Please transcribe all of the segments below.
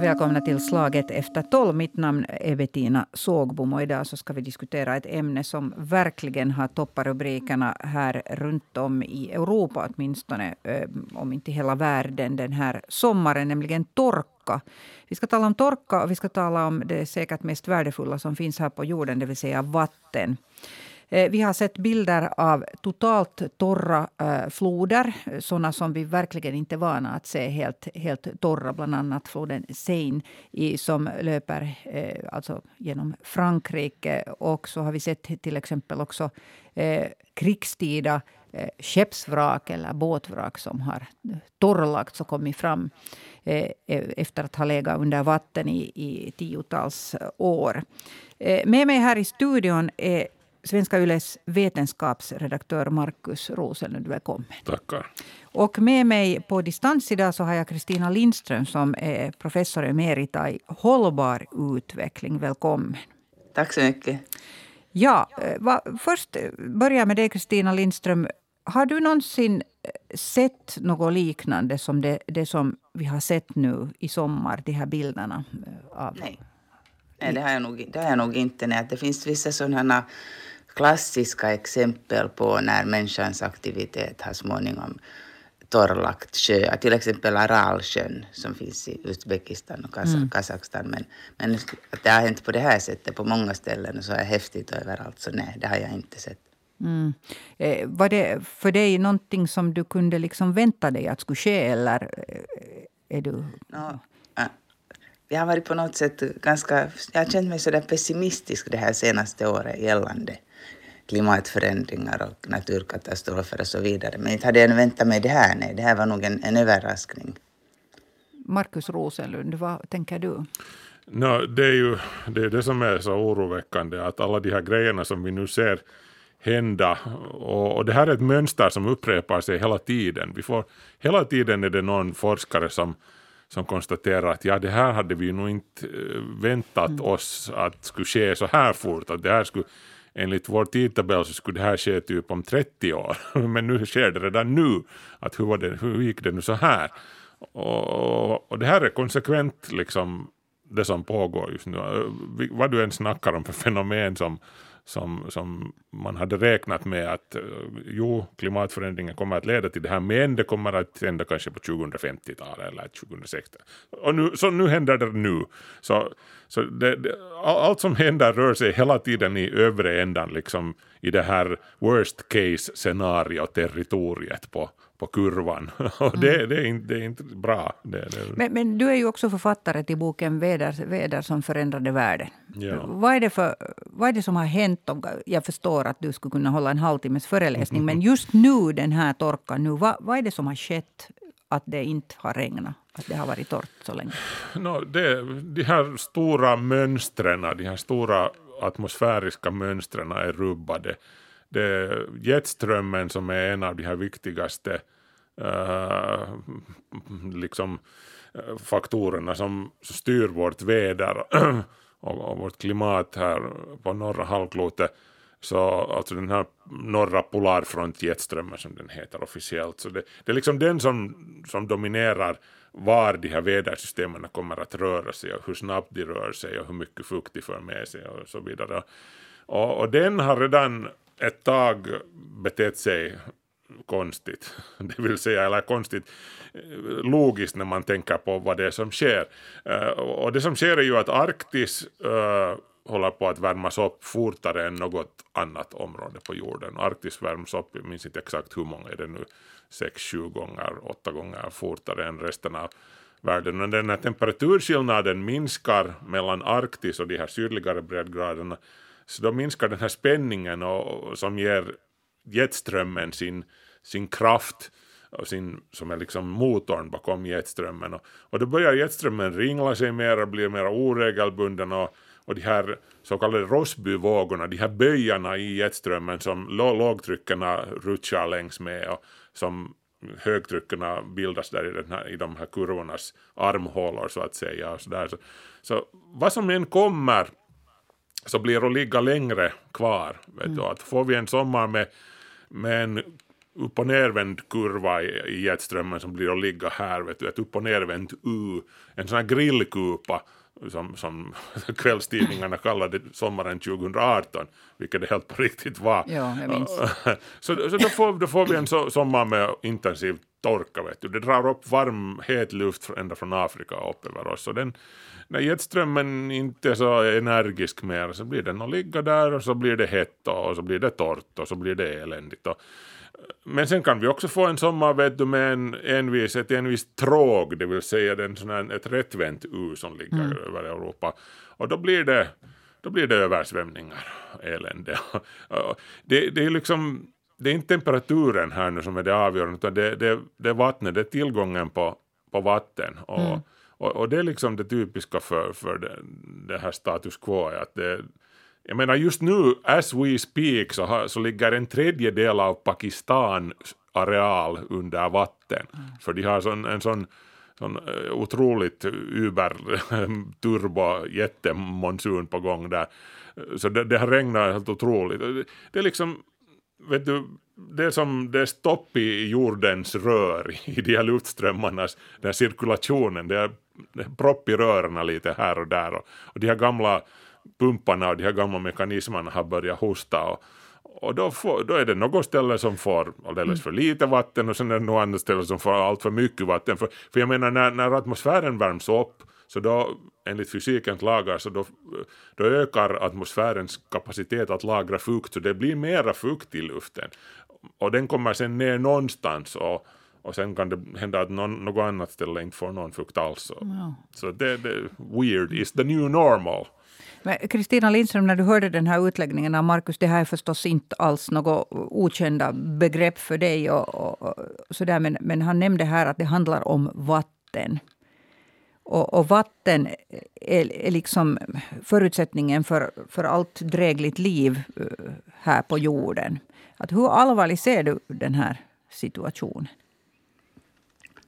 Välkomna till Slaget efter tolv. Mitt namn är Bettina Sågbom och idag så ska vi diskutera ett ämne som verkligen har toppat rubrikerna här runt om i Europa åtminstone, eh, om inte hela världen den här sommaren, nämligen torka. Vi ska tala om torka och vi ska tala om det säkert mest värdefulla som finns här på jorden, det vill säga vatten. Eh, vi har sett bilder av totalt torra eh, floder, eh, sådana som vi verkligen inte är vana att se helt, helt torra. Bland annat floden Seine i, som löper alltså genom Frankrike. Och så har vi sett till exempel också krigstida skeppsvrak eller båtvrak som har torrlagts och kommit fram e-, efter att ha legat under vatten i, i tiotals år. Med mig här i studion är Svenska Yles vetenskapsredaktör Markus Rosenlund. Välkommen. Tackar. Och med mig på distans idag så har jag Kristina Lindström som är professor emerita i hållbar utveckling. Välkommen. Tack så mycket. Ja, eh, va, först börja med dig Kristina Lindström. Har du någonsin eh, sett något liknande som det, det som vi har sett nu i sommar, de här bilderna? Eh, av Nej. Nej, det har jag nog, det har jag nog inte. Nej. Det finns vissa sådana klassiska exempel på när människans aktivitet har småningom torrlagt sjöar, till exempel Aralsjön som finns i Uzbekistan och Kaz mm. Kazakstan. Men, men att det har hänt på det här sättet på många ställen och så är häftigt överallt, så nej, det har jag inte sett. Mm. Eh, var det för dig någonting som du kunde liksom vänta dig att skulle ske eller eh, är du... No, jag har varit på något sätt ganska... Jag har känt mig så där pessimistisk det här senaste året gällande klimatförändringar och naturkatastrofer och så vidare. Men inte hade jag väntat mig det här. Nej, det här var nog en, en överraskning. Markus Rosenlund, vad tänker du? No, det är ju det, är det som är så oroväckande, att alla de här grejerna som vi nu ser hända, och, och det här är ett mönster som upprepar sig hela tiden. Vi får, hela tiden är det någon forskare som som konstaterar att ja, det här hade vi nog inte eh, väntat mm. oss att skulle ske så här fort, att det här skulle enligt vår tidtabell så skulle det här ske typ om 30 år, men nu sker det redan nu. Att hur, var det, hur gick det nu så här? Och, och det här är konsekvent liksom det som pågår just nu. Vad du än snackar om för fenomen som som, som man hade räknat med att eh, jo, klimatförändringen kommer att leda till det här, men det kommer att hända kanske på 2050-talet eller 2060. Och nu, så nu händer det nu. Så, så det, det, allt som händer rör sig hela tiden i övre ändan, liksom i det här worst case scenario territoriet på, på kurvan. Och det, mm. det, är, inte, det är inte bra. Det, men, men, du är ju också författare till boken Väder, Väder som förändrade världen. Ja. Vad, är det för, vad är det som har hänt? Jag förstår att du skulle kunna hålla en halvtimmes föreläsning. Men just nu, den här torkan, nu, vad, vad är det som har skett att det inte har regnat? Att det har varit torrt så länge? No, det, de här stora mönstren, de här stora atmosfäriska mönstren är rubbade det är jetströmmen som är en av de här viktigaste uh, liksom, eh, faktorerna som styr vårt väder och, och, vårt klimat här på norra halvklotet. Så alltså den här norra polarfrontjetströmmen som den heter officiellt. Så det, det är liksom den som, som dominerar var de här vädersystemen kommer att röra sig och hur snabbt de rör sig och hur mycket fukt de för med sig och så vidare. Och, och den har redan ett tag betett sig konstigt. Det vill säga, eller konstigt eh, logiskt när man tänker på vad det är som sker. Eh, och det som sker är ju att Arktis eh, håller på att värmas upp fortare än något annat område på jorden. Arktis värms upp, jag minns inte exakt hur många är det nu, sex, sju gånger, åtta gånger fortare än resten av världen. Men den här temperaturskillnaden minskar mellan Arktis och de här sydligare breddgraderna så då minskar den här spänningen och, som ger jetströmmen sin, sin kraft och sin, som är liksom motorn bakom jetströmmen. Och, och då börjar jetströmmen ringla sig mer och blir mer oregelbunden och, och de här så kallade Rossbyvågorna, de här böjarna i jetströmmen som lågtryckarna rutschar längs med och som högtryckarna bildas där i, den här, i de här kurvornas armhålor så att säga. Och så, där. Så, så vad som än kommer så blir att ligga längre kvar. Vet mm. du, att får vi en sommar med, med en upp och nervänd kurva i, i jetströmmen som blir att ligga här, vet du, ett upp och nervänt U, en sån här grillkupa som, som kvällstidningarna kallade sommaren 2018, vilket det helt på riktigt var. Ja, jag minns. så så då, får, då får vi en so sommar med intensiv torka. Vet du. Det drar upp varm, het luft ända från Afrika upp över oss. Och den, när jetströmmen inte är så energisk mer så blir den att ligga där och så blir det hett och så blir det torrt och så blir det eländigt. Och, men sen kan vi också få en sommar vet du, med en envis, ett envist tråg, det vill säga den, sån här, ett rättvänt U som ligger mm. över Europa. Och då blir det, då blir det översvämningar, elände. det, det är liksom det är inte temperaturen här nu som är det avgörande utan det, det, det är vattnet, det är tillgången på, på vatten. Och, mm. och, och, det är liksom det typiska för, för det, det här status quo. Att det, jag menar just nu, as we speak, så, har, så ligger en tredjedel av Pakistan areal under vatten. Mm. För de har sån, en sån, sån eh, otroligt uber turbo jättemonsun på gång där. Så det, det har regnat helt otroligt. Det är liksom vet du, det är som det är stopp i jordens rör i de här luftströmmarnas, den här cirkulationen, det är, det är propp i rören lite här och där. Och, och de här gamla pumparna och de här gamla mekanismerna har börjat hosta. Och, och då, får, då är det något ställe som får alldeles för lite vatten och sen är det något annat ställe som får allt för mycket vatten. För, för jag menar när, när atmosfären värms upp så då enligt fysikens lagar så då, då ökar atmosfärens kapacitet att lagra fukt så det blir mera fukt i luften och den kommer sen ner någonstans och, och sen kan det hända att någon, något annat ställe inte får någon fukt alls. Ja. Så det, det weird is the new normal. Kristina Lindström, när du hörde den här utläggningen av Markus, det här är förstås inte alls något okända begrepp för dig. Och, och, och sådär, men, men han nämnde här att det handlar om vatten. Och, och vatten är, är, liksom förutsättningen för, för allt drägligt liv eh, här på jorden. Att hur allvarlig ser du den här situationen?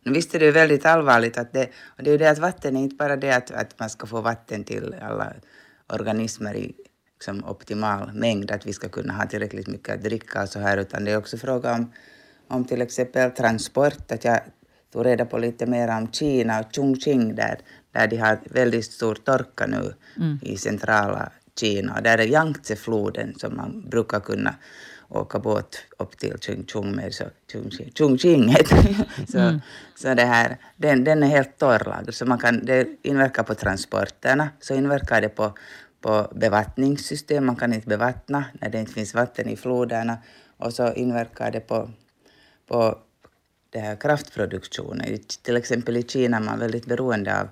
Visst är det väldigt allvarligt. Att det, och det är ju det att vatten är inte bara det att, att man ska få vatten till alla organismer i liksom, optimal mängd, att vi ska kunna ha tillräckligt mycket att dricka och så här, utan det är också fråga om, om till exempel transport. Att jag tog reda på lite mer om Kina och Chongqing där, där de har väldigt stor torka nu mm. i centrala Kina. Och där är Yangtze-floden som man brukar kunna åka båt upp till Chongqing med. Så, Chongqing heter så, mm. så det här, den, den är helt torrlagd. Så man kan, det inverkar på transporterna, så inverkar det på, på bevattningssystem. Man kan inte bevattna när det inte finns vatten i floderna. Och så inverkar det på, på det här kraftproduktionen. Till exempel i Kina är man väldigt beroende av,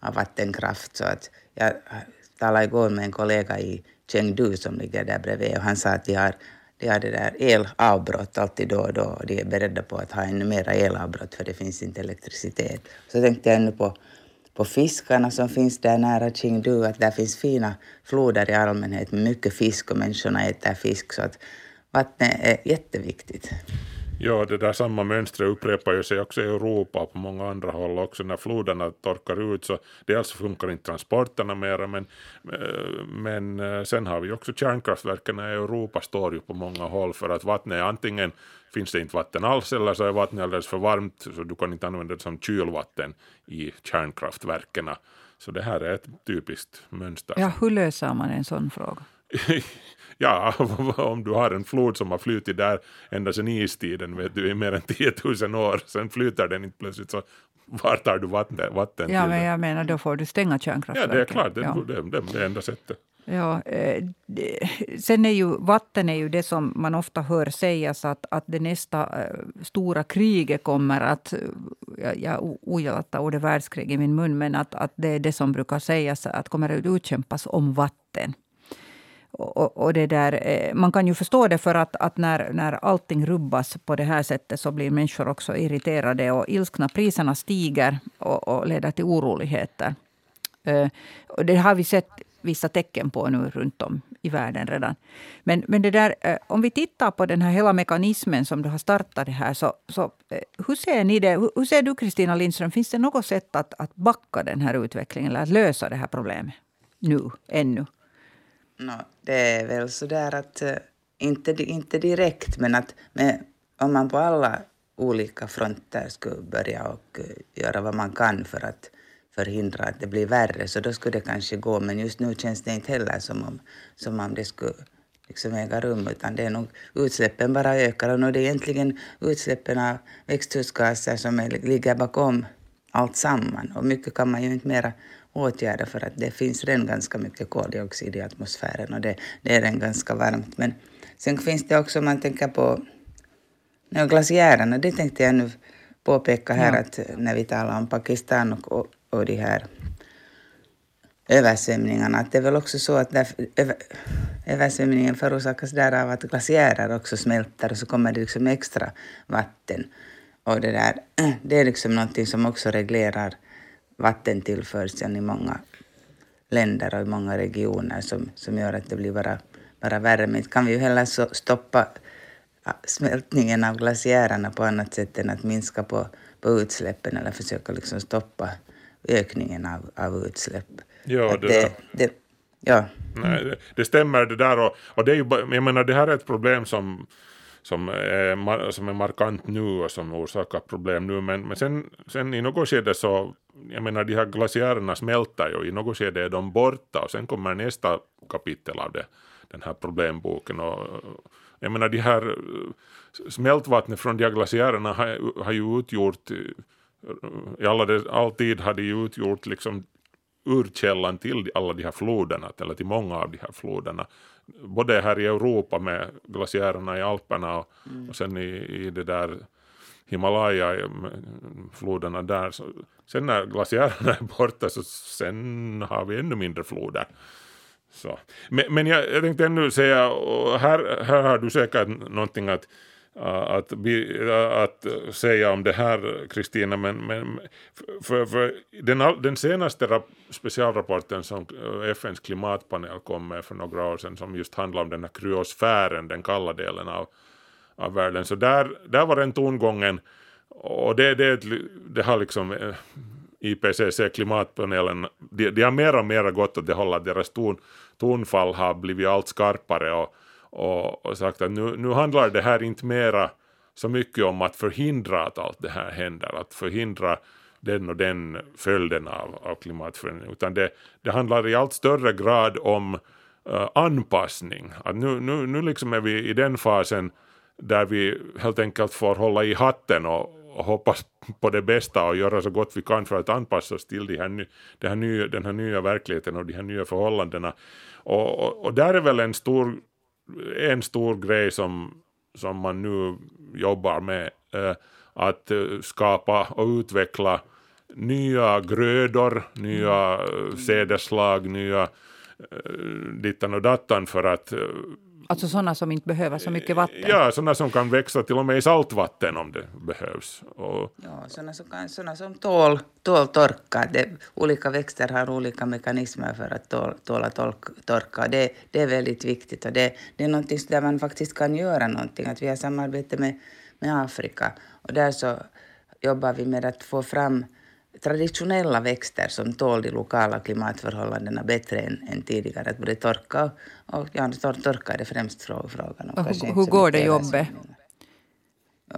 av vattenkraft. Så att jag talade igår med en kollega i Chengdu som ligger där bredvid och han sa att de har, de har det där elavbrott alltid då och då och de är beredda på att ha ännu mera elavbrott för det finns inte elektricitet. Så tänkte jag ännu på, på fiskarna som finns där nära Chengdu, att där finns fina floder i allmänhet med mycket fisk och människorna äter fisk så att vattnet är jätteviktigt. Ja, det där samma mönstret upprepar ju sig också i Europa och på många andra håll också. När floderna torkar ut så dels funkar inte transporterna mera men, eh, men eh, sen har vi också kärnkraftverken i Europa står ju på många håll för att vattnet är antingen finns det inte vatten alls eller så är vattnet alldeles för varmt så du kan inte använda det som kylvatten i kärnkraftverken. Så det här är ett typiskt mönster. Ja, hur löser man en sån fråga? ja, om du har en flod som har flutit där ända sedan istiden, vet du, i mer än 10 000 år, sen flyter den inte plötsligt så var tar du vatten, vatten Ja, till men jag menar då får du stänga kärnkraftverket. Ja, det är klart, det, ja. det, det, det är enda sättet. Ja, eh, sen är ju vatten är ju det som man ofta hör sägas att, att det nästa eh, stora kriget kommer att... Jag, jag ogillar att ta ordet världskrig i min mun, men att, att det är det som brukar sägas att kommer att utkämpas om vatten. Och, och, det där, eh, man kan ju förstå det för att, att när, när allting rubbas på det här sättet så blir människor också irriterade och ilskna. Priserna stiger och, och leder till oroligheter. Eh, och det har vi sett vissa tecken på nu runt om i världen redan. Men, men det där, eh, om vi tittar på den här hela mekanismen som du har startat det här. Så, så, hur ser ni det? Hur ser du Kristina Lindström? Finns det något sätt att, att backa den här utvecklingen eller att lösa det här problemet nu, ännu? No, det är väl så där att, eh, inte, inte direkt, men att med om man på alla olika fronter skulle börja och eh, göra vad man kan för att förhindra att det blir värre, så då skulle det kanske gå. Men just nu känns det inte heller som om, som om det skulle liksom äga rum, utan det är nog utsläppen bara ökar. Och nu är det egentligen utsläppen av växthusgaser som är, ligger bakom allt samman. Och mycket kan man ju inte mera åtgärda för att det finns redan ganska mycket koldioxid i atmosfären och det, det är redan ganska varmt. Men sen finns det också, om man tänker på no, glaciärerna, det tänkte jag nu påpeka här ja. att när vi talar om Pakistan och, och, och de här översvämningarna, att det är väl också så att där, över, översvämningen förorsakas där av att glaciärer också smälter och så kommer det liksom extra vatten. Och det, där, det är liksom någonting som också reglerar vattentillförseln i många länder och i många regioner som, som gör att det blir bara, bara värre. Men kan vi ju heller stoppa smältningen av glaciärerna på annat sätt än att minska på, på utsläppen eller försöka liksom stoppa ökningen av, av utsläpp. Ja, det, det, det, ja. Nej, det, det, stämmer det där och, och det är ju, jag menar det här är ett problem som som är, som är markant nu och som orsakar problem nu. Men, men sen, sen i något skede så, jag menar de här glaciärerna smälter ju, i något skede är de borta och sen kommer nästa kapitel av det, den här problemboken. Och, jag menar de här smältvattnet från de här glaciärerna har, har ju utgjort i alla det, alltid har de utgjort liksom urkällan till alla de här floderna, eller till många av de här floderna. Både här i Europa med glaciärerna i Alperna och, mm. och sen i, i det där Himalaya, floderna där. Så, sen när glaciärerna är borta så sen har vi ännu mindre floder. Så. Men, men jag, jag tänkte ännu säga, här, här har du säkert någonting att äh, att, äh, att säga om det här, Kristina, men, men för, för den, den senaste rap, specialrapporten som äh, FNs klimatpanel kom med för några år sedan, som just handlar om den här kryosfären, den kalla delen av, av världen, så där, där var den tongången, och det, det, det har liksom eh, IPCC, klimatpanelen, de, de har mer och mer gått åt det hållet, deras ton, tonfall har blivit allt skarpare och och, och sagt att nu, nu handlar det här inte mera så mycket om att förhindra att allt det här händer, att förhindra den och den följden av, av klimatförändringen, utan det, det handlar i allt större grad om uh, anpassning. Att nu, nu, nu liksom är vi i den fasen där vi helt enkelt får hålla i hatten och, och hoppas på det bästa och göra så gott vi kan för att anpassa oss till de här, det här nya, den här nya verkligheten och de här nya förhållandena. Och, och, och där är väl en stor en stor grej som, som man nu jobbar med, eh, att eh, skapa och utveckla nya grödor, nya mm. sädesslag, nya eh, dittan och dattan för att eh, Alltså sådana som inte behöver så mycket vatten? Ja, sådana som kan växa till och med i saltvatten om det behövs. Och... Ja, sådana som, kan, sådana som tål, tål torka. Det, olika växter har olika mekanismer för att tål, tåla tolk, torka. Det, det är väldigt viktigt och det, det är någonting där man faktiskt kan göra någonting. Att vi har samarbete med, med Afrika och där så jobbar vi med att få fram traditionella växter som tål de lokala klimatförhållandena bättre än, än tidigare. Att både torka och, och ja, tor, torka är det främst frågan om. Hur, hur går det jobbet?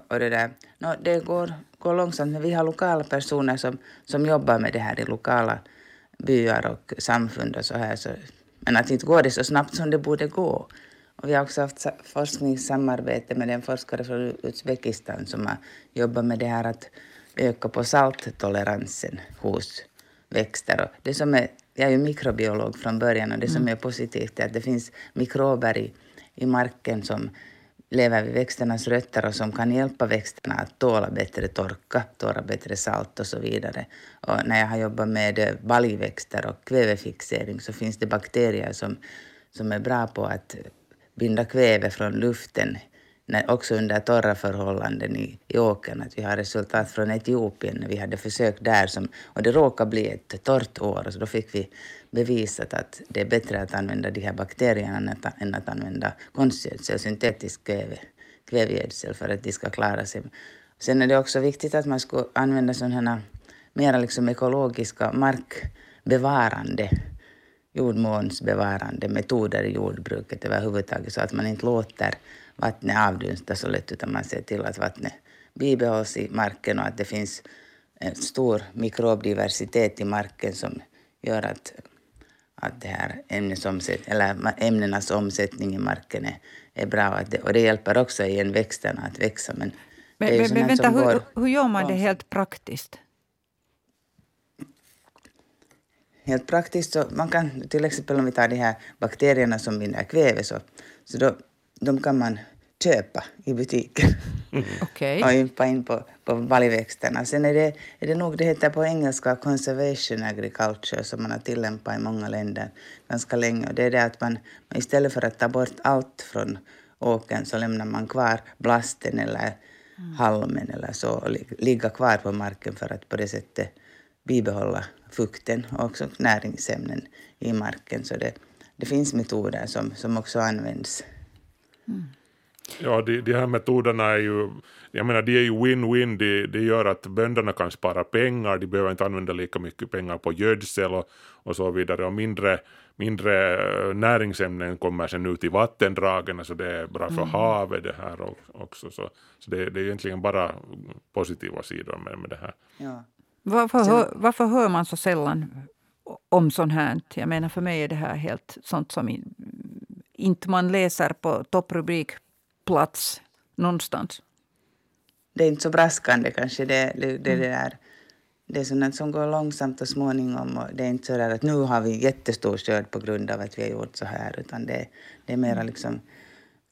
Och det, där, no, det går, går långsamt, men vi har lokala personer som, som jobbar med det här i lokala byar och samfund och så här. Så, men att inte går det så snabbt som det borde gå. Och vi har också haft forskningssamarbete med en forskare från Uzbekistan som har jobbat med det här att öka på salttoleransen hos växter. Och det som är, jag är ju mikrobiolog från början och det som mm. är positivt är att det finns mikrober i, i marken som lever vid växternas rötter och som kan hjälpa växterna att tåla bättre torka, tåla bättre salt och så vidare. Och när jag har jobbat med baljväxter och kvävefixering så finns det bakterier som, som är bra på att binda kväve från luften också under torra förhållanden i, i åkern. Att vi har resultat från Etiopien när vi hade försök där som, och det råkade bli ett torrt år så då fick vi bevisat att det är bättre att använda de här bakterierna än att, än att använda konstgödsel, syntetisk kväve, kvävegödsel för att de ska klara sig. Sen är det också viktigt att man ska använda sådana mera liksom ekologiska markbevarande jordmånsbevarande metoder i jordbruket överhuvudtaget så att man inte låter vattnet avdunstar så lätt utan man ser till att vattnet bibehålls i marken och att det finns en stor mikrobdiversitet i marken som gör att, att det här ämnesomsätt, eller ämnenas omsättning i marken är, är bra. Och, det, och det hjälper också igen växterna att växa. Men, men, men, men vänta, hur, hur gör man det helt praktiskt? Helt praktiskt så man kan till exempel om vi tar de här bakterierna som binder kväve så, så då, de kan man köpa i butiken mm. okay. och ympa in på, på baljväxterna. Sen är det, är det nog, det heter på engelska conservation agriculture som man har tillämpat i många länder ganska länge. Och det är det att man, istället för att ta bort allt från åkern så lämnar man kvar blasten eller mm. halmen eller så och ligga kvar på marken för att på det sättet bibehålla fukten och också näringsämnen i marken. Så det, det finns metoder som, som också används. Mm. Ja, de, de här metoderna är ju, jag menar de är ju win-win, de, de gör att bönderna kan spara pengar, de behöver inte använda lika mycket pengar på gödsel och, och så vidare och mindre, mindre eh, näringsämnen kommer sen ut i vattendragen, så det är bra för mm. havet det här också. Så, så det, det, är egentligen bara positiva sidor med, med det här. Ja. Varför, hör, varför hör man så sällan om sånt här? Jag menar för mig är det här helt sånt som inte man läser på topprubrik plats någonstans. Det är inte så braskande kanske. Det, det, det, mm. där. det är sånt som går långsamt och småningom. Och det är inte så där att nu har vi jättestor skörd på grund av att vi har gjort så här. Utan det, det är mer liksom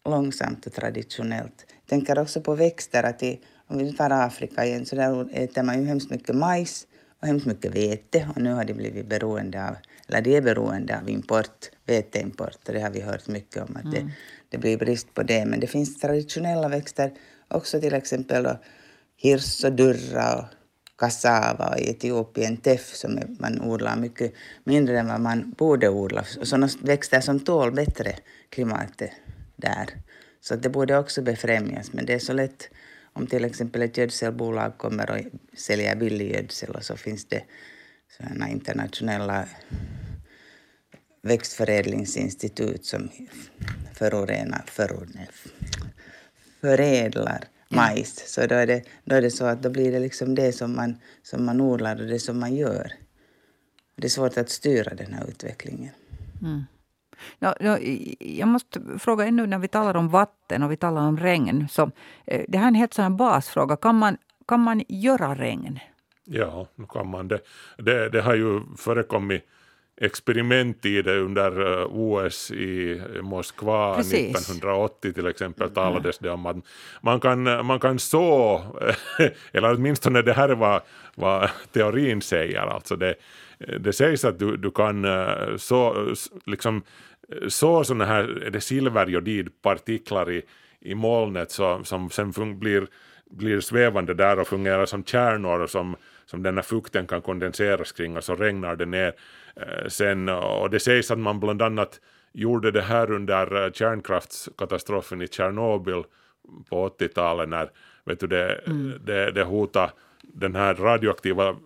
långsamt och traditionellt. Jag tänker också på växter. att i, Om vi tar Afrika igen så där äter man ju hemskt mycket majs och hemskt mycket vete. Och nu har de blivit beroende av, eller de är beroende av import, veteimport. Det har vi hört mycket om. att mm. det, det blir brist på det. Men det finns traditionella växter också, till exempel då, hirs och durra och kassava och i Etiopien teff som man odlar mycket mindre än vad man borde odla. Sådana växter som tål bättre klimatet där. Så det borde också befrämjas. Men det är så lätt om till exempel ett gödselbolag kommer och säljer billig gödsel och så finns det sådana internationella växtförädlingsinstitut som förorenar, förorenar, förädlar majs. Så då är, det, då är det så att då blir det liksom det som man, som man odlar och det som man gör. Det är svårt att styra den här utvecklingen. Mm. Ja, jag måste fråga ännu när vi talar om vatten och vi talar om regn. Så, eh, det här är en helt sån basfråga. Kan man, kan man göra regn? Ja, nu kan man det. Det, det har ju förekommit experiment i det under eh, OS i Moskva Precis. 1980 till exempel talades det om att man kan, man kan så, eller åtminstone det här är vad, vad teorin säger, alltså. Det, det sägs att du, du kan eh, så, liksom, så sådana här det silverjodidpartiklar i, i molnet så, som sen blir, blir svävande där och fungerar som kärnor som, som den här fukten kan kondenseras kring och så regnar det ner sen, och det sägs att man bland annat gjorde det här under eh, kärnkraftskatastrofen i Tjernobyl på 80-talet när vet du, det, mm. det, det hotade den här radioaktiva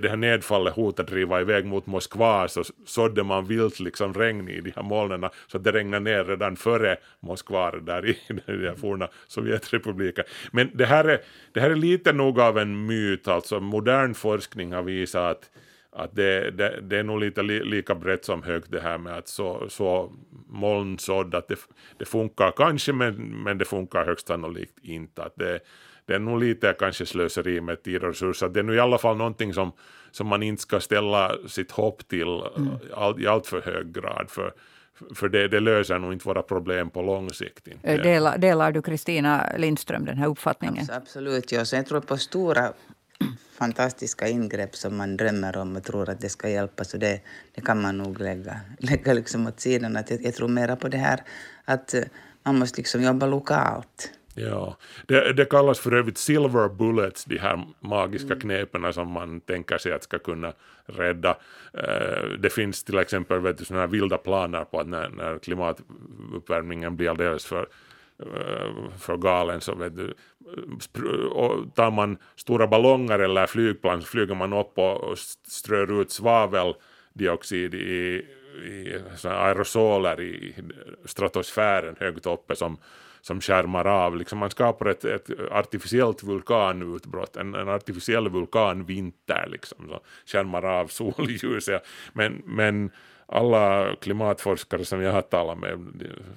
det här nedfallet hotade driva iväg mot Moskva så sådde man vilt liksom regn i de här molnen så att det regnade ner redan före Moskva där i den forna Sovjetrepubliken. Men det här, är, det här är lite nog av en myt, alltså modern forskning har visat att att det, det, det, är nog lite li, lika brett som högt det här med att så, så molnsådd att det, det funkar kanske men, men det funkar högst sannolikt inte. Att det, det är nog lite kanske slöseri med tid och resurser. Det är nu i alla fall någonting som, som man inte ska ställa sitt hopp till mm. all, i allt för hög grad. För, för det, det, löser nog inte våra problem på lång sikt. Delar, delar du Kristina Lindström den här uppfattningen? Absolut, ja. Så jag tror på stora fantastiska ingrepp som man drömmer om och tror att det ska hjälpa, så det, det kan man nog lägga, lägga liksom åt sidan. Att jag, jag tror mera på det här att eh, man måste liksom jobba lokalt. Ja, det, det kallas för övrigt silver bullets, de här magiska mm. knepen som man tänker sig att ska kunna rädda. Uh, det finns till exempel vet du, såna här vilda planer på att när, när klimatuppvärmningen blir alldeles för Eh, för galen så vet du, tar man stora ballonger eller flygplan så flyger man upp och strör ut svaveldioxid i, i aerosoler i stratosfären högt uppe som, som skärmar av. Liksom man skapar ett, ett artificiellt vulkanutbrott, en, en artificiell vulkanvinter liksom, som skärmar av solljuset. Men, men alla klimatforskare som jag har talat med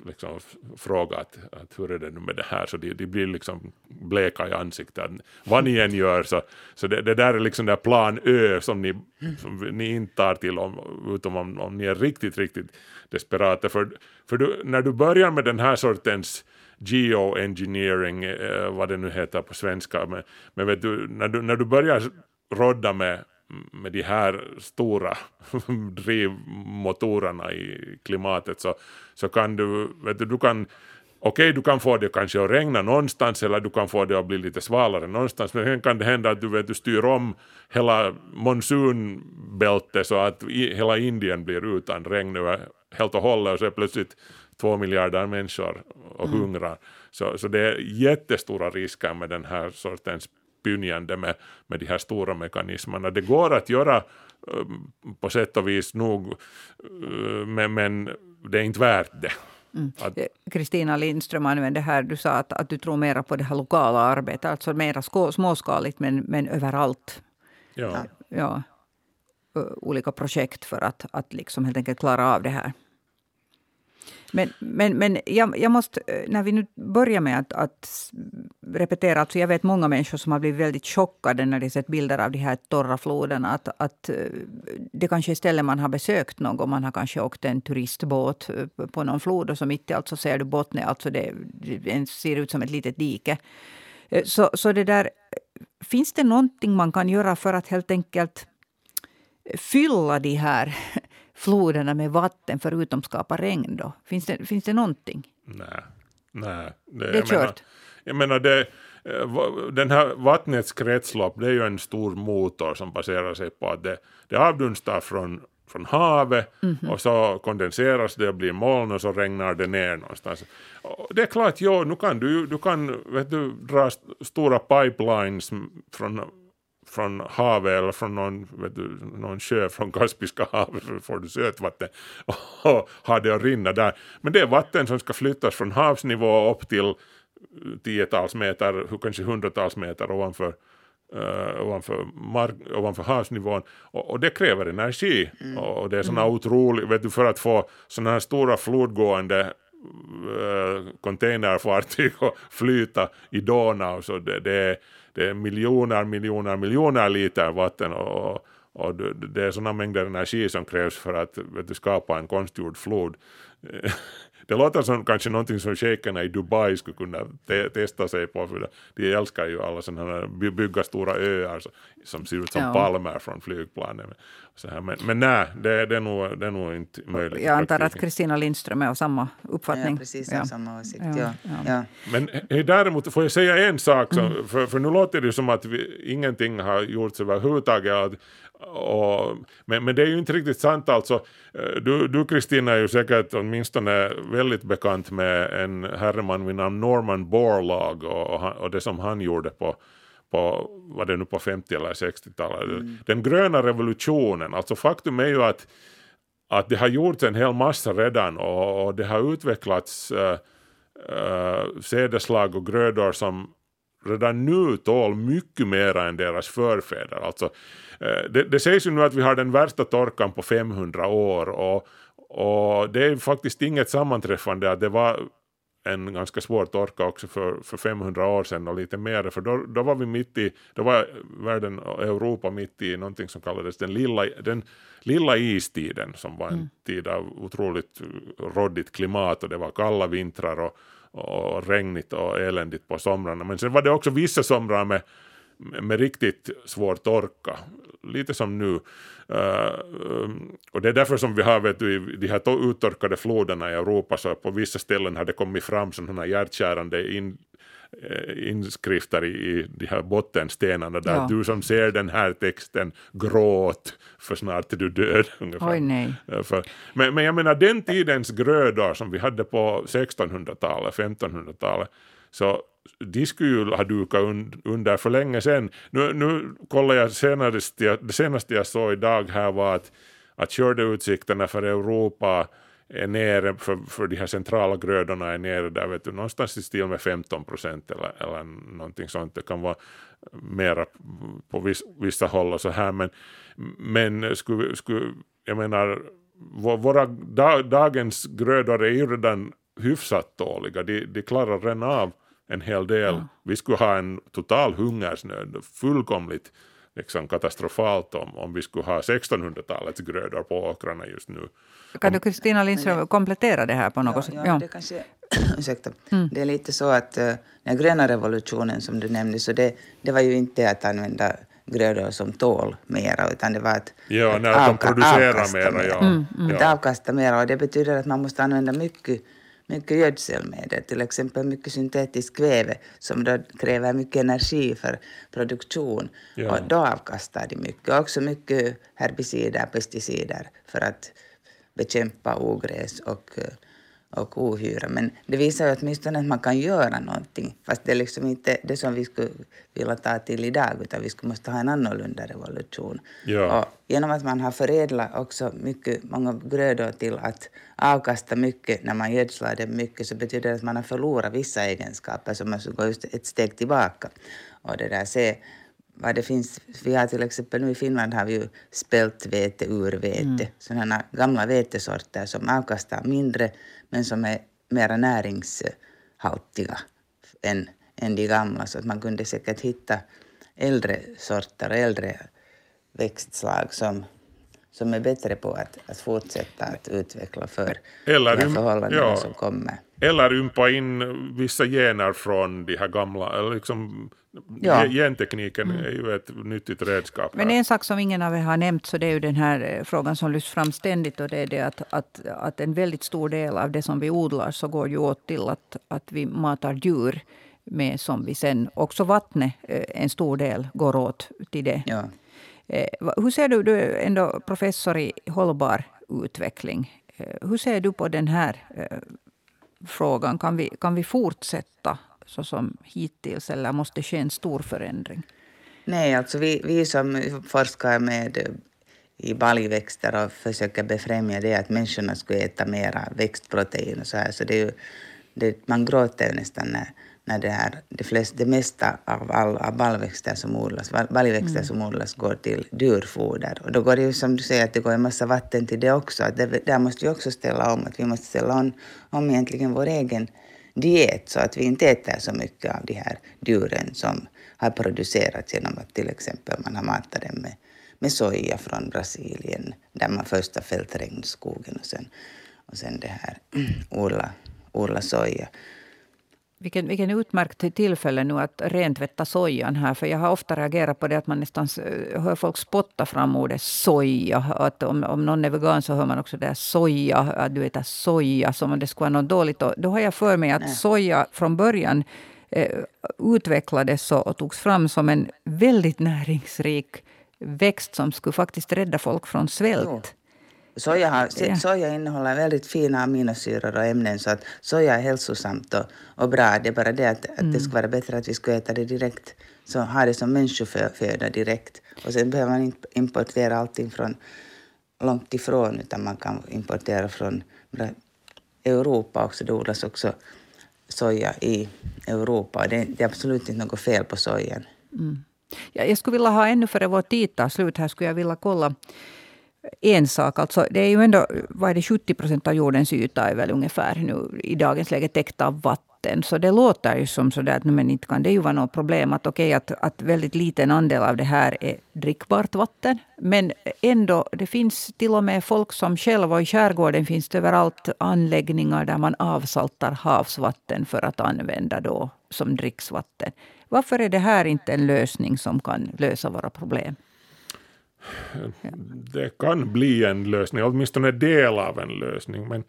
liksom frågat att hur är det nu med det här, så de, de blir liksom bleka i ansiktet. Vad ni än gör så, så det, det där är liksom där plan Ö som ni, som ni inte tar till om, utom om, om ni är riktigt, riktigt desperata. För, för du, när du börjar med den här sortens geoengineering, eh, vad det nu heter på svenska, men, men vet du, när, du, när du börjar rodda med med de här stora drivmotorerna i klimatet så, så kan du, vet du, du kan Okej, okay, du kan få det kanske att regna någonstans eller du kan få det att bli lite svalare någonstans men sen kan det hända att du, vet, du styr om hela monsunbältet så att i, hela Indien blir utan regn över helt och hållet och så är plötsligt två miljarder människor och mm. hungrar. Så, så det är jättestora risker med den här sortens pynjande med, med de här stora mekanismerna. Det går att göra eh, på sätt och vis nog, eh, men, men det är inte värt det. Mm. Eh, Kristina mm. Lindström använde här, du sa att, att du tror mera på det här lokala arbetet, alltså mera småskaligt men, men överallt. Ja. ja. Olika projekt för att, att liksom helt enkelt klara av det här. Men, men, men jag, jag måste, eh, när vi nu börjar med att, att repetera, alltså jag vet många människor som har blivit väldigt chockade när de sett bilder av de här torra floderna. Att, att eh, det kanske är ställen man har besökt någon. Man har kanske åkt en turistbåt eh, på någon flod och så mitt i allt så ser du bottnen. Alltså det, det ser ut som ett litet dike. Så, så det där, finns det någonting man kan göra för att helt enkelt fylla de här floderna med vatten förutom skapa regn då? Finns det, finns det någonting? Nej. Nej. Det, det är kört? jag menar det, eh, den här vattnets kretslopp det är ju en stor motor som baserar sig på att det, det avdunstar från från havet mm -hmm. och så kondenseras det och blir moln och så regnar det ner någonstans. Det är klart, jo, nu kan du, du kan vet du, dra stora pipelines från från havet eller från någon, vet du, någon sjö från Kaspiska havet får du sötvatten och ha det att rinna där. Men det är vatten som ska flyttas från havsnivå upp till tiotals meter, kanske hundratals meter ovanför Uh, ovanför, mark, ovanför havsnivån och, och, det kräver energi mm. och, det är såna mm. otroligt, vet du för att få sådana här stora flodgående uh, containerfartyg att flyta i Donau så det, det, är, det är miljoner, miljoner, miljoner liter vatten och, och det är sådana mängder energi som krävs för att du, skapa en konstgjord flod. Det låter som kanske någonting som shejkerna i Dubai skulle kunna te testa sig på, för de älskar ju alla sådana här bygga stora öar som ser ut som ja. palmer från flygplanen. Så här. Men, men nej, det, det, är nog, det är nog inte möjligt. Jag antar att Kristina Lindström är av samma uppfattning. Ja, precis ja. samma åsikt. Ja. Ja. Men däremot får jag säga en sak, som, mm. för, för nu låter det som att vi, ingenting har gjorts överhuvudtaget. Och, men, men det är ju inte riktigt sant alltså. Du Kristina är ju säkert åtminstone väldigt bekant med en herreman vid namn Norman Borlaug och, och det som han gjorde på på, var det nu på 50 eller 60-talet. Mm. Den gröna revolutionen, alltså faktum är ju att, att det har gjorts en hel massa redan och, och det har utvecklats äh, äh, sädeslag och grödor som redan nu tål mycket mer än deras förfäder. Alltså, äh, det, det sägs ju nu att vi har den värsta torkan på 500 år och, och det är faktiskt inget sammanträffande att det var en ganska svår torka också för, för 500 år sedan och lite mer, för då, då var vi mitt i, då var världen och Europa mitt i någonting som kallades den lilla, den lilla istiden som var en mm. tid av otroligt råddigt klimat och det var kalla vintrar och, och regnigt och eländigt på somrarna. Men sen var det också vissa somrar med med riktigt svår torka, lite som nu. Uh, och det är därför som vi har vet du, de här uttorkade floderna i Europa, så på vissa ställen har det kommit fram sådana hjärtkärande in, uh, inskrifter i, de här bottenstenarna där ja. du som ser den här texten gråt för snart är du död. Oj, nej. Uh, för, men, men jag menar den tidens grödor som vi hade på 1600-talet, 1500-talet, så de skulle ju ha dukat under för länge sedan. Nu, nu kollade jag senast, det senaste jag såg idag här var att, att skördeutsikterna för Europa är nere för, för de här centrala grödorna är nere där vet du, någonstans i stil med 15 procent eller, eller någonting sånt. Det kan vara mera på viss, vissa håll och så här men, men skulle, skulle, jag menar våra dagens grödor är ju redan hyfsat dåliga. De, de klarar redan av en hel del. Ja. Vi skulle ha en total hungersnöd, fullkomligt liksom katastrofalt om, om vi skulle ha 1600-talets grödor på åkrarna just nu. Kan du Kristina Lindström komplettera det här på något sätt? Ja, ja, Det, kanske, ursäkta. Mm. det är lite så att uh, den gröna revolutionen som du nämnde, så det, det var ju inte att använda grödor som tål mera, utan det var att, ja, att, att de producerar mera. Ja. Mm, mm. Att avkasta mera, och det betyder att man måste använda mycket mycket gödselmedel, till exempel mycket syntetisk kväve som då kräver mycket energi för produktion. Ja. Och då avkastar de mycket. Också mycket herbicider, pesticider för att bekämpa ogräs och och ohyra. Men det visar ju åtminstone att man kan göra någonting. Fast det är liksom inte det som vi skulle vilja ta till idag, utan vi skulle måste ha en annorlunda revolution. Ja. Och genom att man har förädlat också mycket, många grödor till att avkasta mycket när man gödslar det mycket, så betyder det att man har förlorat vissa egenskaper, så man ska gå just ett steg tillbaka. Och det där, se vad det finns. Vi har till exempel nu i Finland har vi ju spältvete, urvete, mm. sådana gamla vetesorter som avkastar mindre men som är mera näringshaltiga än, än de gamla. Så att man kunde säkert hitta äldre sorter och äldre växtslag som, som är bättre på att, att fortsätta att utveckla för Eller, de förhållanden ja. som kommer. Eller ympa in vissa gener från de här gamla, liksom Ja. Gentekniken mm. är ju ett nyttigt redskap. Men en sak som ingen av er har nämnt så det är ju den här eh, frågan som lyfts fram ständigt och det är det att, att, att en väldigt stor del av det som vi odlar så går ju åt till att, att vi matar djur med som vi sen, också vattnet, eh, en stor del går åt till det. Ja. Eh, hur ser du, du är ändå professor i hållbar utveckling. Eh, hur ser du på den här eh, frågan? Kan vi, kan vi fortsätta så som hittills, eller måste det ske en stor förändring? Nej, alltså vi, vi som forskar med eh, i baljväxter och försöker befrämja det att människorna skulle äta mera växtprotein och så här, så det är ju, det, man gråter ju nästan när, när det, här, det, flest, det mesta av, all, av baljväxter som odlas, baljväxter mm. som odlas går till djurfoder. Och då går det ju som du säger att det går en massa vatten till det också. Att det, där måste vi också ställa om, att vi måste ställa om, om egentligen vår egen diet så att vi inte äter så mycket av de här djuren som har producerats genom att till exempel man har matat dem med, med soja från Brasilien där man först har fällt regnskogen och sen, och sen det här odla, odla soja. Vilken, vilken utmärkt tillfälle nu att rentvätta sojan här. För jag har ofta reagerat på det att man nästan hör folk spotta fram ordet soja. Att om, om någon är vegan så hör man också det soja, att du äter soja som om det skulle vara något dåligt. Och då har jag för mig att Nej. soja från början eh, utvecklades och togs fram som en väldigt näringsrik växt som skulle faktiskt rädda folk från svält. Soja, har, soja innehåller väldigt fina aminosyror och ämnen så att soja är hälsosamt och, och bra. Det är bara det att, att mm. det skulle vara bättre att vi skulle äta det direkt, så ha det som människoföda direkt. Och sen behöver man inte importera allting från långt ifrån utan man kan importera från Europa också. Det odlas också soja i Europa. Det, det är absolut inte något fel på sojan. Mm. Ja, jag skulle vilja ha ännu före vår tid tar slut här skulle jag vilja kolla en sak. Alltså, det är ju ändå vad är det, 70 procent av jordens yta är väl ungefär nu i dagens läge täckt av vatten. Så det låter ju som sådär att men inte kan det ju vara något problem att okej okay, att, att väldigt liten andel av det här är drickbart vatten. Men ändå, det finns till och med folk som själva, och i skärgården finns det överallt anläggningar där man avsaltar havsvatten för att använda då som dricksvatten. Varför är det här inte en lösning som kan lösa våra problem? det kan bli en lösning, åtminstone del av en lösning. Men,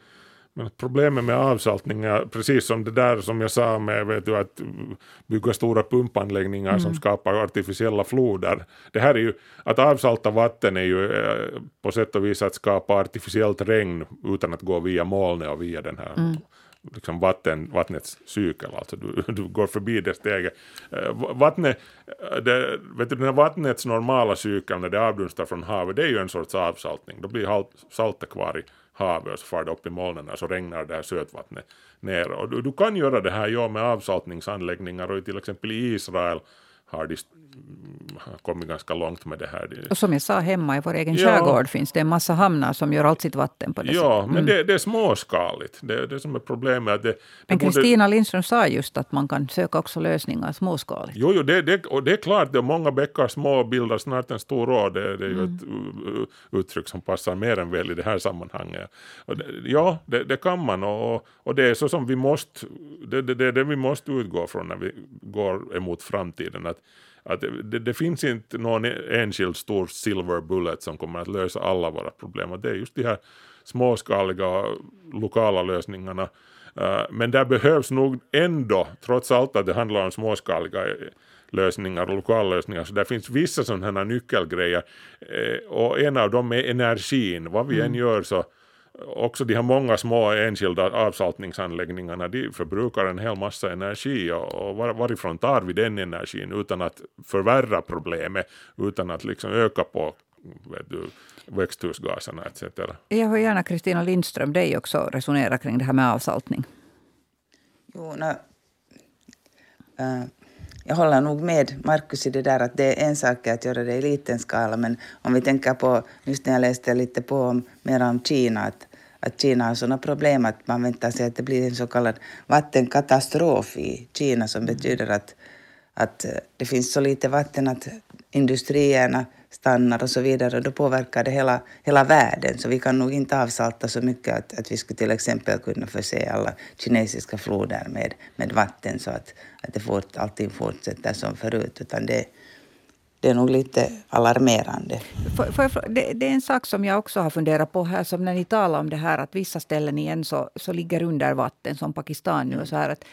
men problemet med avsaltning är precis som det där som jag sa med vet du, att bygga stora pumpanläggningar mm. som skapar artificiella floder. Det här är ju, att avsalta vatten är ju eh, på sätt och vis att skapa artificiellt regn utan att gå via molnet och via den här mm liksom vatten, vattnets cykel, alltså du, du går förbi det steget. Eh, Vattnet, eh, det, vet du, den här vattnets normala cykel när det avdunstar från havet, det är ju en sorts avsaltning. Då blir saltet kvar i havet och så far det upp i molnen och så regnar det här sötvattnet ner. Och du, du kan göra det här ja, med avsaltningsanläggningar och till exempel i Israel har de kommit ganska långt med det här. Och som jag sa, hemma i vår egen ja. skärgård finns det en massa hamnar som gör allt sitt vatten på det Ja, sättet. Mm. men det, det, är småskaligt. Det är det som är problemet. Det, men Kristina borde... Lindström sa just att man kan söka också lösningar småskaligt. Jo, jo det, det, och det är klart, att många bäckar små bildar snart en stor å. Det, det är ju mm. ett uttryck som passar mer än väl i det här sammanhanget. Det, ja, det, det, kan man och, och det är så som vi måste, det, det, det, det vi måste utgå från när vi går emot framtiden. Att att det, det, finns inte någon enskild stor silver bullet som kommer att lösa alla våra problem. Det är just de här småskaliga lokala lösningarna. Uh, men där behövs nog ändå, trots allt att det handlar om småskaliga eh, lösningar och lokallösningar, så där finns vissa sådana här nyckelgrejer. Uh, och en av dem är energin. Vad vi mm. än gör så också de här många små enskilda avsaltningsanläggningarna de förbrukar en hel massa energi och, och varifrån tar vi den energin utan att förvärra problemet, utan att liksom öka på vet du, växthusgaserna etc. Jag hör gärna Kristina Lindström dig också resonera kring det här med avsaltning. Jo, no, uh, jag håller nog med Markus i det där att det är en sak att göra det i liten skala men om vi tänker på, just när jag läste lite på om, mer om Kina, att, att Kina har sådana problem att man väntar sig att det blir en så kallad vattenkatastrof i Kina som betyder att, att det finns så lite vatten att industrierna stannar och så vidare. Då påverkar det hela, hela världen. Så vi kan nog inte avsalta så mycket att, att vi skulle till exempel kunna förse alla kinesiska floder med, med vatten så att, att det fort, allting fortsätter som förut. Utan det, det är nog lite alarmerande. För, för, det, det, är en sak som jag också har funderat på här, som när ni talar om det här att vissa ställen igen så, så ligger under vatten, som Pakistan nu. Och så här att,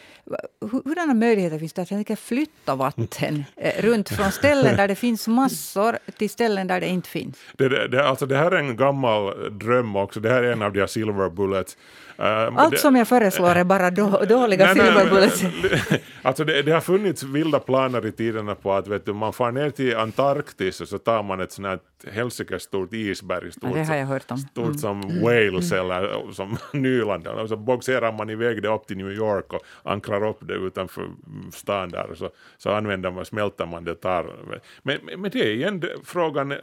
hurdana möjligheter finns det att flytta vatten eh, runt från ställen där det finns massor till ställen där det inte finns? Det, det, alltså det här är en gammal dröm också. Det här är en av de här silver bullets Allt det, som jag föreslår är bara då, dåliga nej, silver bullets. alltså det, det, har funnits vilda planer i tiderna på att vet du, man far ner till Antarktis och så tar man ett sånt här helsikes stort isberg, stort, ja, det har jag hört om. stort mm. som mm. Wales mm. eller som Nyland. Och så boxerar man iväg det upp till New York och ankrar upp det utanför stan där och så, så använder man, smälter man det tar. Men, men det är igen frågan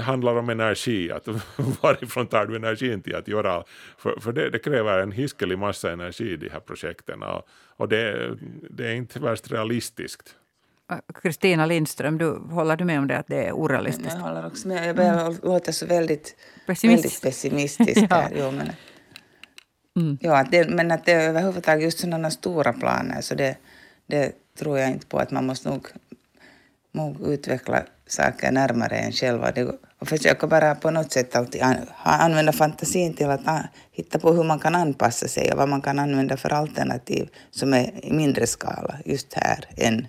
handlar om energi, att varifrån tar du energin till att göra, för, för det, det, kräver en hiskelig massa energi de här projekten och, och det, det är inte värst realistiskt. Kristina Lindström, du, håller du med om det att det är orealistiskt? Jag håller också med. Jag börjar mm. låta så väldigt, Pessimist. väldigt pessimistisk ja. här. Jo, men, mm. ja, att det, men att det är överhuvudtaget just sådana stora planer så det, det tror jag inte på att man måste nog, nog utveckla saker närmare en själva och försöka bara på något sätt alltid använda fantasin till att hitta på hur man kan anpassa sig och vad man kan använda för alternativ som är i mindre skala just här än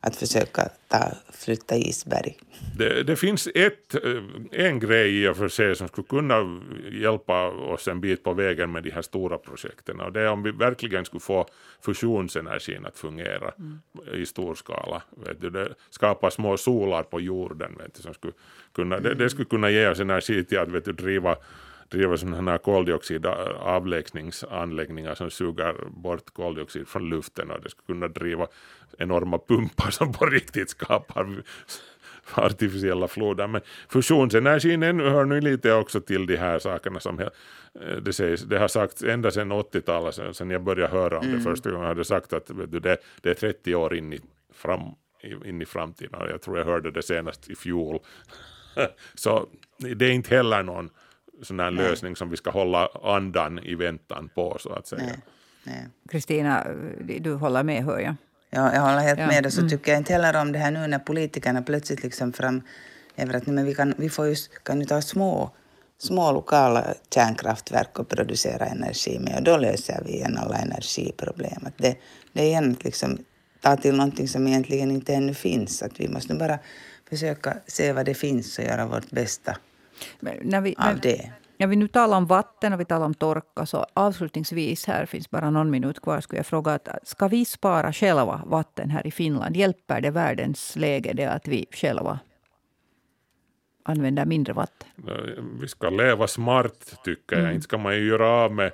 att försöka ta, flytta isberg. Det, det, finns ett, eh, en grej i och för sig som skulle kunna hjälpa oss en bit på vägen med de här stora projekten och det är om vi verkligen skulle få fusionsenergin att fungera mm. i stor skala. Vet du, det skapa små solar på jorden vet du, som skulle kunna, det, det skulle kunna ge oss energi till att vet du, driva driva sådana här koldioxidavlägsningsanläggningar som suger bort koldioxid från luften och det skulle kunna driva enorma pumpar som på riktigt skapar artificiella floder. Men fusionsenergin hör nu lite också till de här sakerna som det, sägs, det har sagts ända sedan 80-talet, sedan jag började höra om det mm. första gången, hade sagt att du, det, det är 30 år in i, fram, in i framtiden. Jag tror jag hörde det senast i fjol. Så det är inte heller någon sån här lösning som vi ska hålla andan i väntan på så att säga. Kristina, du håller med hör jag. Ja, jag håller helt ja. med. Och så mm. tycker jag inte heller om det här nu när politikerna plötsligt liksom framhäver att men vi, kan, vi får just, kan ju ta små, små lokala kärnkraftverk och producera energi med och då löser vi igen alla energiproblem. Att det, det är igen att liksom ta till någonting som egentligen inte ännu finns. Att vi måste bara försöka se vad det finns och göra vårt bästa när vi, av det. Ja, vi nu talar om vatten och vi talar om torka. Så avslutningsvis, här finns bara någon minut kvar, skulle jag fråga att ska vi spara själva vatten här i Finland? Hjälper det världens läge det att vi själva använder mindre vatten? Vi ska leva smart tycker jag. Mm. Inte ska man ju göra av med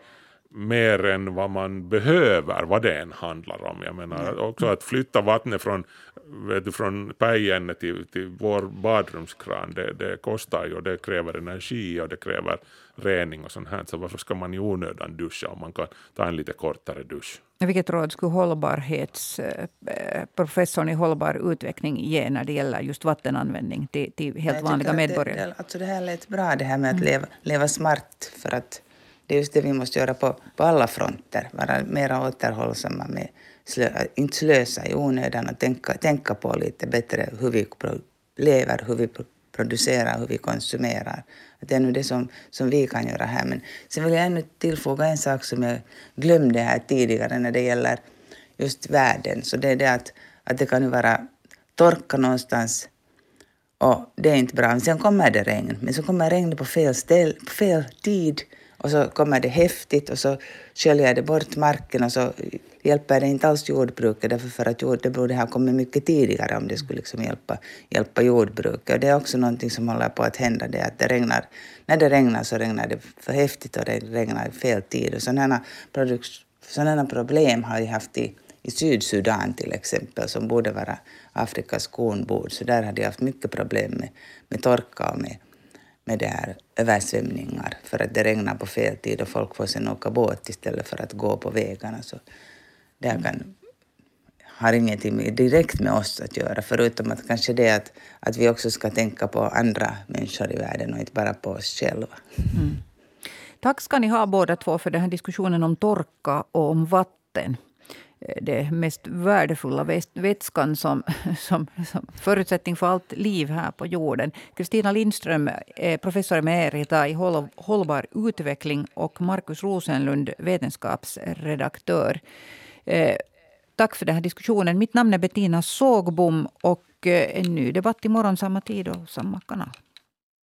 mer än vad man behöver, vad det än handlar om. Jag menar mm. också att flytta vattnet från, vet du, från pajenne till, till vår badrumskran, det, det kostar ju och det kräver energi och det kräver rening och sånt här. Så varför ska man i onödan duscha om man kan ta en lite kortare dusch? Vilket råd skulle hållbarhetsprofessorn eh, i hållbar utveckling ge när det gäller just vattenanvändning till, till helt vanliga medborgare? Det, alltså det här lät bra, det här med att mm. leva, leva smart. För att det är just det vi måste göra på, på alla fronter. Vara mer återhållsamma med slö, inte slösa i onödan och tänka, tänka på lite bättre hur vi lever, hur vi producerar, hur vi konsumerar. Det är nu det som, som vi kan göra här. Men sen vill jag ännu tillfoga en sak som jag glömde här tidigare när det gäller just världen. Så det är det att, att det kan ju vara torka någonstans och det är inte bra. Men sen kommer det regn. Men så kommer regnet på fel, ställ, på fel tid och så kommer det häftigt och så sköljer det bort marken och så hjälper det inte alls jordbruket därför för att jord, det borde ha kommit mycket tidigare om det skulle liksom hjälpa, hjälpa jordbruket. Och det är också någonting som håller på att hända, det att det regnar, när det regnar så regnar det för häftigt och det regnar i fel tid. Och sådana, sådana problem har vi haft i, i Sydsudan till exempel, som borde vara Afrikas kornbord. Så där har de haft mycket problem med, med torka och med, med det här översvämningar för att det regnar på fel tid och folk får sen åka båt istället för att gå på vägarna. Så det här kan, har ingenting direkt med oss att göra förutom att kanske det att, att vi också ska tänka på andra människor i världen och inte bara på oss själva. Mm. Tack ska ni ha båda två för den här diskussionen om torka och om vatten Eh, det mest värdefulla vätskan som, som, som, förutsättning för allt liv här på jorden. Kristina Lindström är professor emerita i hållbar utveckling och Markus Rosenlund vetenskapsredaktör. Eh, tack för den här diskussionen. Mitt namn är Bettina Sågbom och eh, en ny debatt imorgon samma tid och samma kanal.